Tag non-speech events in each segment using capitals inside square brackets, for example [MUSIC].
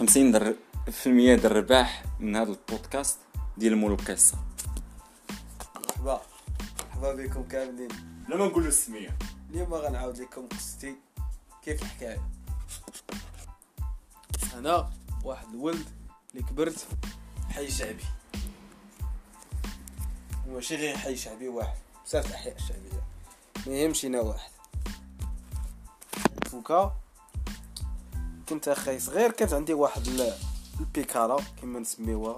خمسين در في المية د الرباح من هذا البودكاست ديال مول القصة مرحبا. مرحبا بكم كاملين. لا ما نقولوا السمية. اليوم غنعاود لكم قصتي. كيف الحكاية؟ أنا واحد الولد اللي كبرت في حي شعبي. وماشي غير حي شعبي واحد. بزاف الاحياء الشعبية. ما يهمش واحد. فوكا كنت أخي صغير كانت عندي واحد ال- البيكارا كما نسميوها.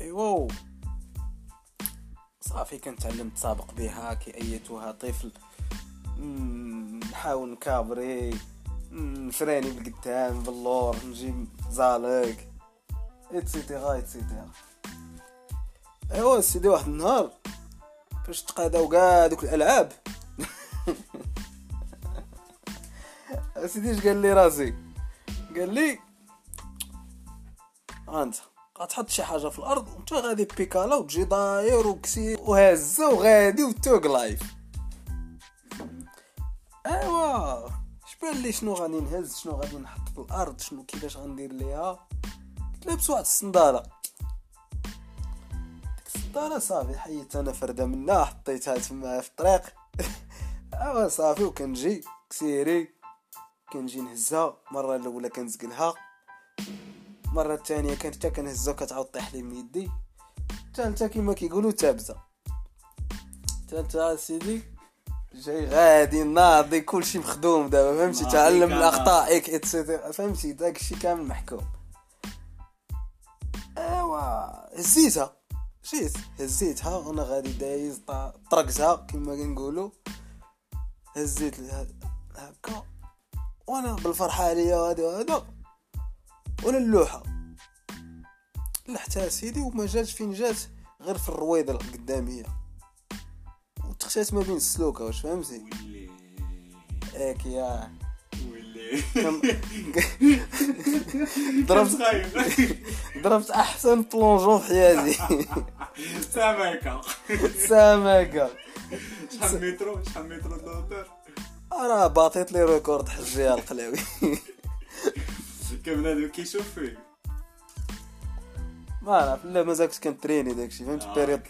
إيوا. صافي كنتعلم نتسابق بها كي ايتها طفل نحاول نكابري. نفراني بالقدام باللور نجي زالق اتسيتيرا اتسيتيرا إيوا سيدي واحد النهار فاش تقاداو كاع دوك الألعاب سيدي اش قال لي راسي قال لي أنت غتحط شي حاجة في الأرض وانت غادي بيكالا وتجي داير وكسي وهزة وغادي وتوك لايف. أيوا شبان لي شنو غادي نهز شنو غادي نحط في الأرض شنو كيفاش غندير ليها؟ لابس واحد الصندالة. ديك الصندالة صافي حيت أنا فردة منها حطيتها تما في الطريق. [LAUGHS] أيوا صافي وكنجي كسيري. كنجي نهزها مرة الأولى كنزقلها المره الثانية كانت حتى كنهزها كتعاود طيح لي من يدي الثالثه كما كيقولوا تابزة. الثالثه سيدي جاي غادي ناضي كلشي مخدوم دابا فهمتي؟ تعلم كان. الأخطاء اك اتسيتيرا فهمتي؟ داكشي كامل محكوم. أيوا هزيتها. جيت هزيتها وأنا غادي دايز طرقتها كما كنقولوا. هزيت هكا. وأنا بالفرحة عليا هذا وهذا وأنا اللوحة. لحتها سيدي وما جاتش فين جات غير في الرويضة القداميه وتخشات ما بين السلوكة واش فهمتي؟ ويلي. اك يا. [LAUGHS] ضربت [LAUGHS] ضربت أحسن بلونجون في حياتي. سامعك. سامكه شحال مترو؟ شحال مترو دوتر أنا باطيت لي ريكورد حجيه القلاوي [LAUGHS] كان بنادم كيشوف فيه ما نعرف لا مازال كنت كنتريني داكشي فهمت؟ آه، بيريود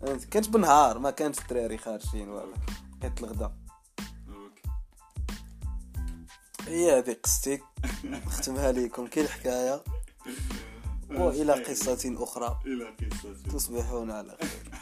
فهمت؟ كانت بالنهار ما كانش الدراري خارجين ولا بقيت الغدا. هي هذه قصتي. [LAUGHS] نختمها لكم كي الحكاية. [LAUGHS] وإلى قصة أخرى. إلى قصة. تصبحون على خير.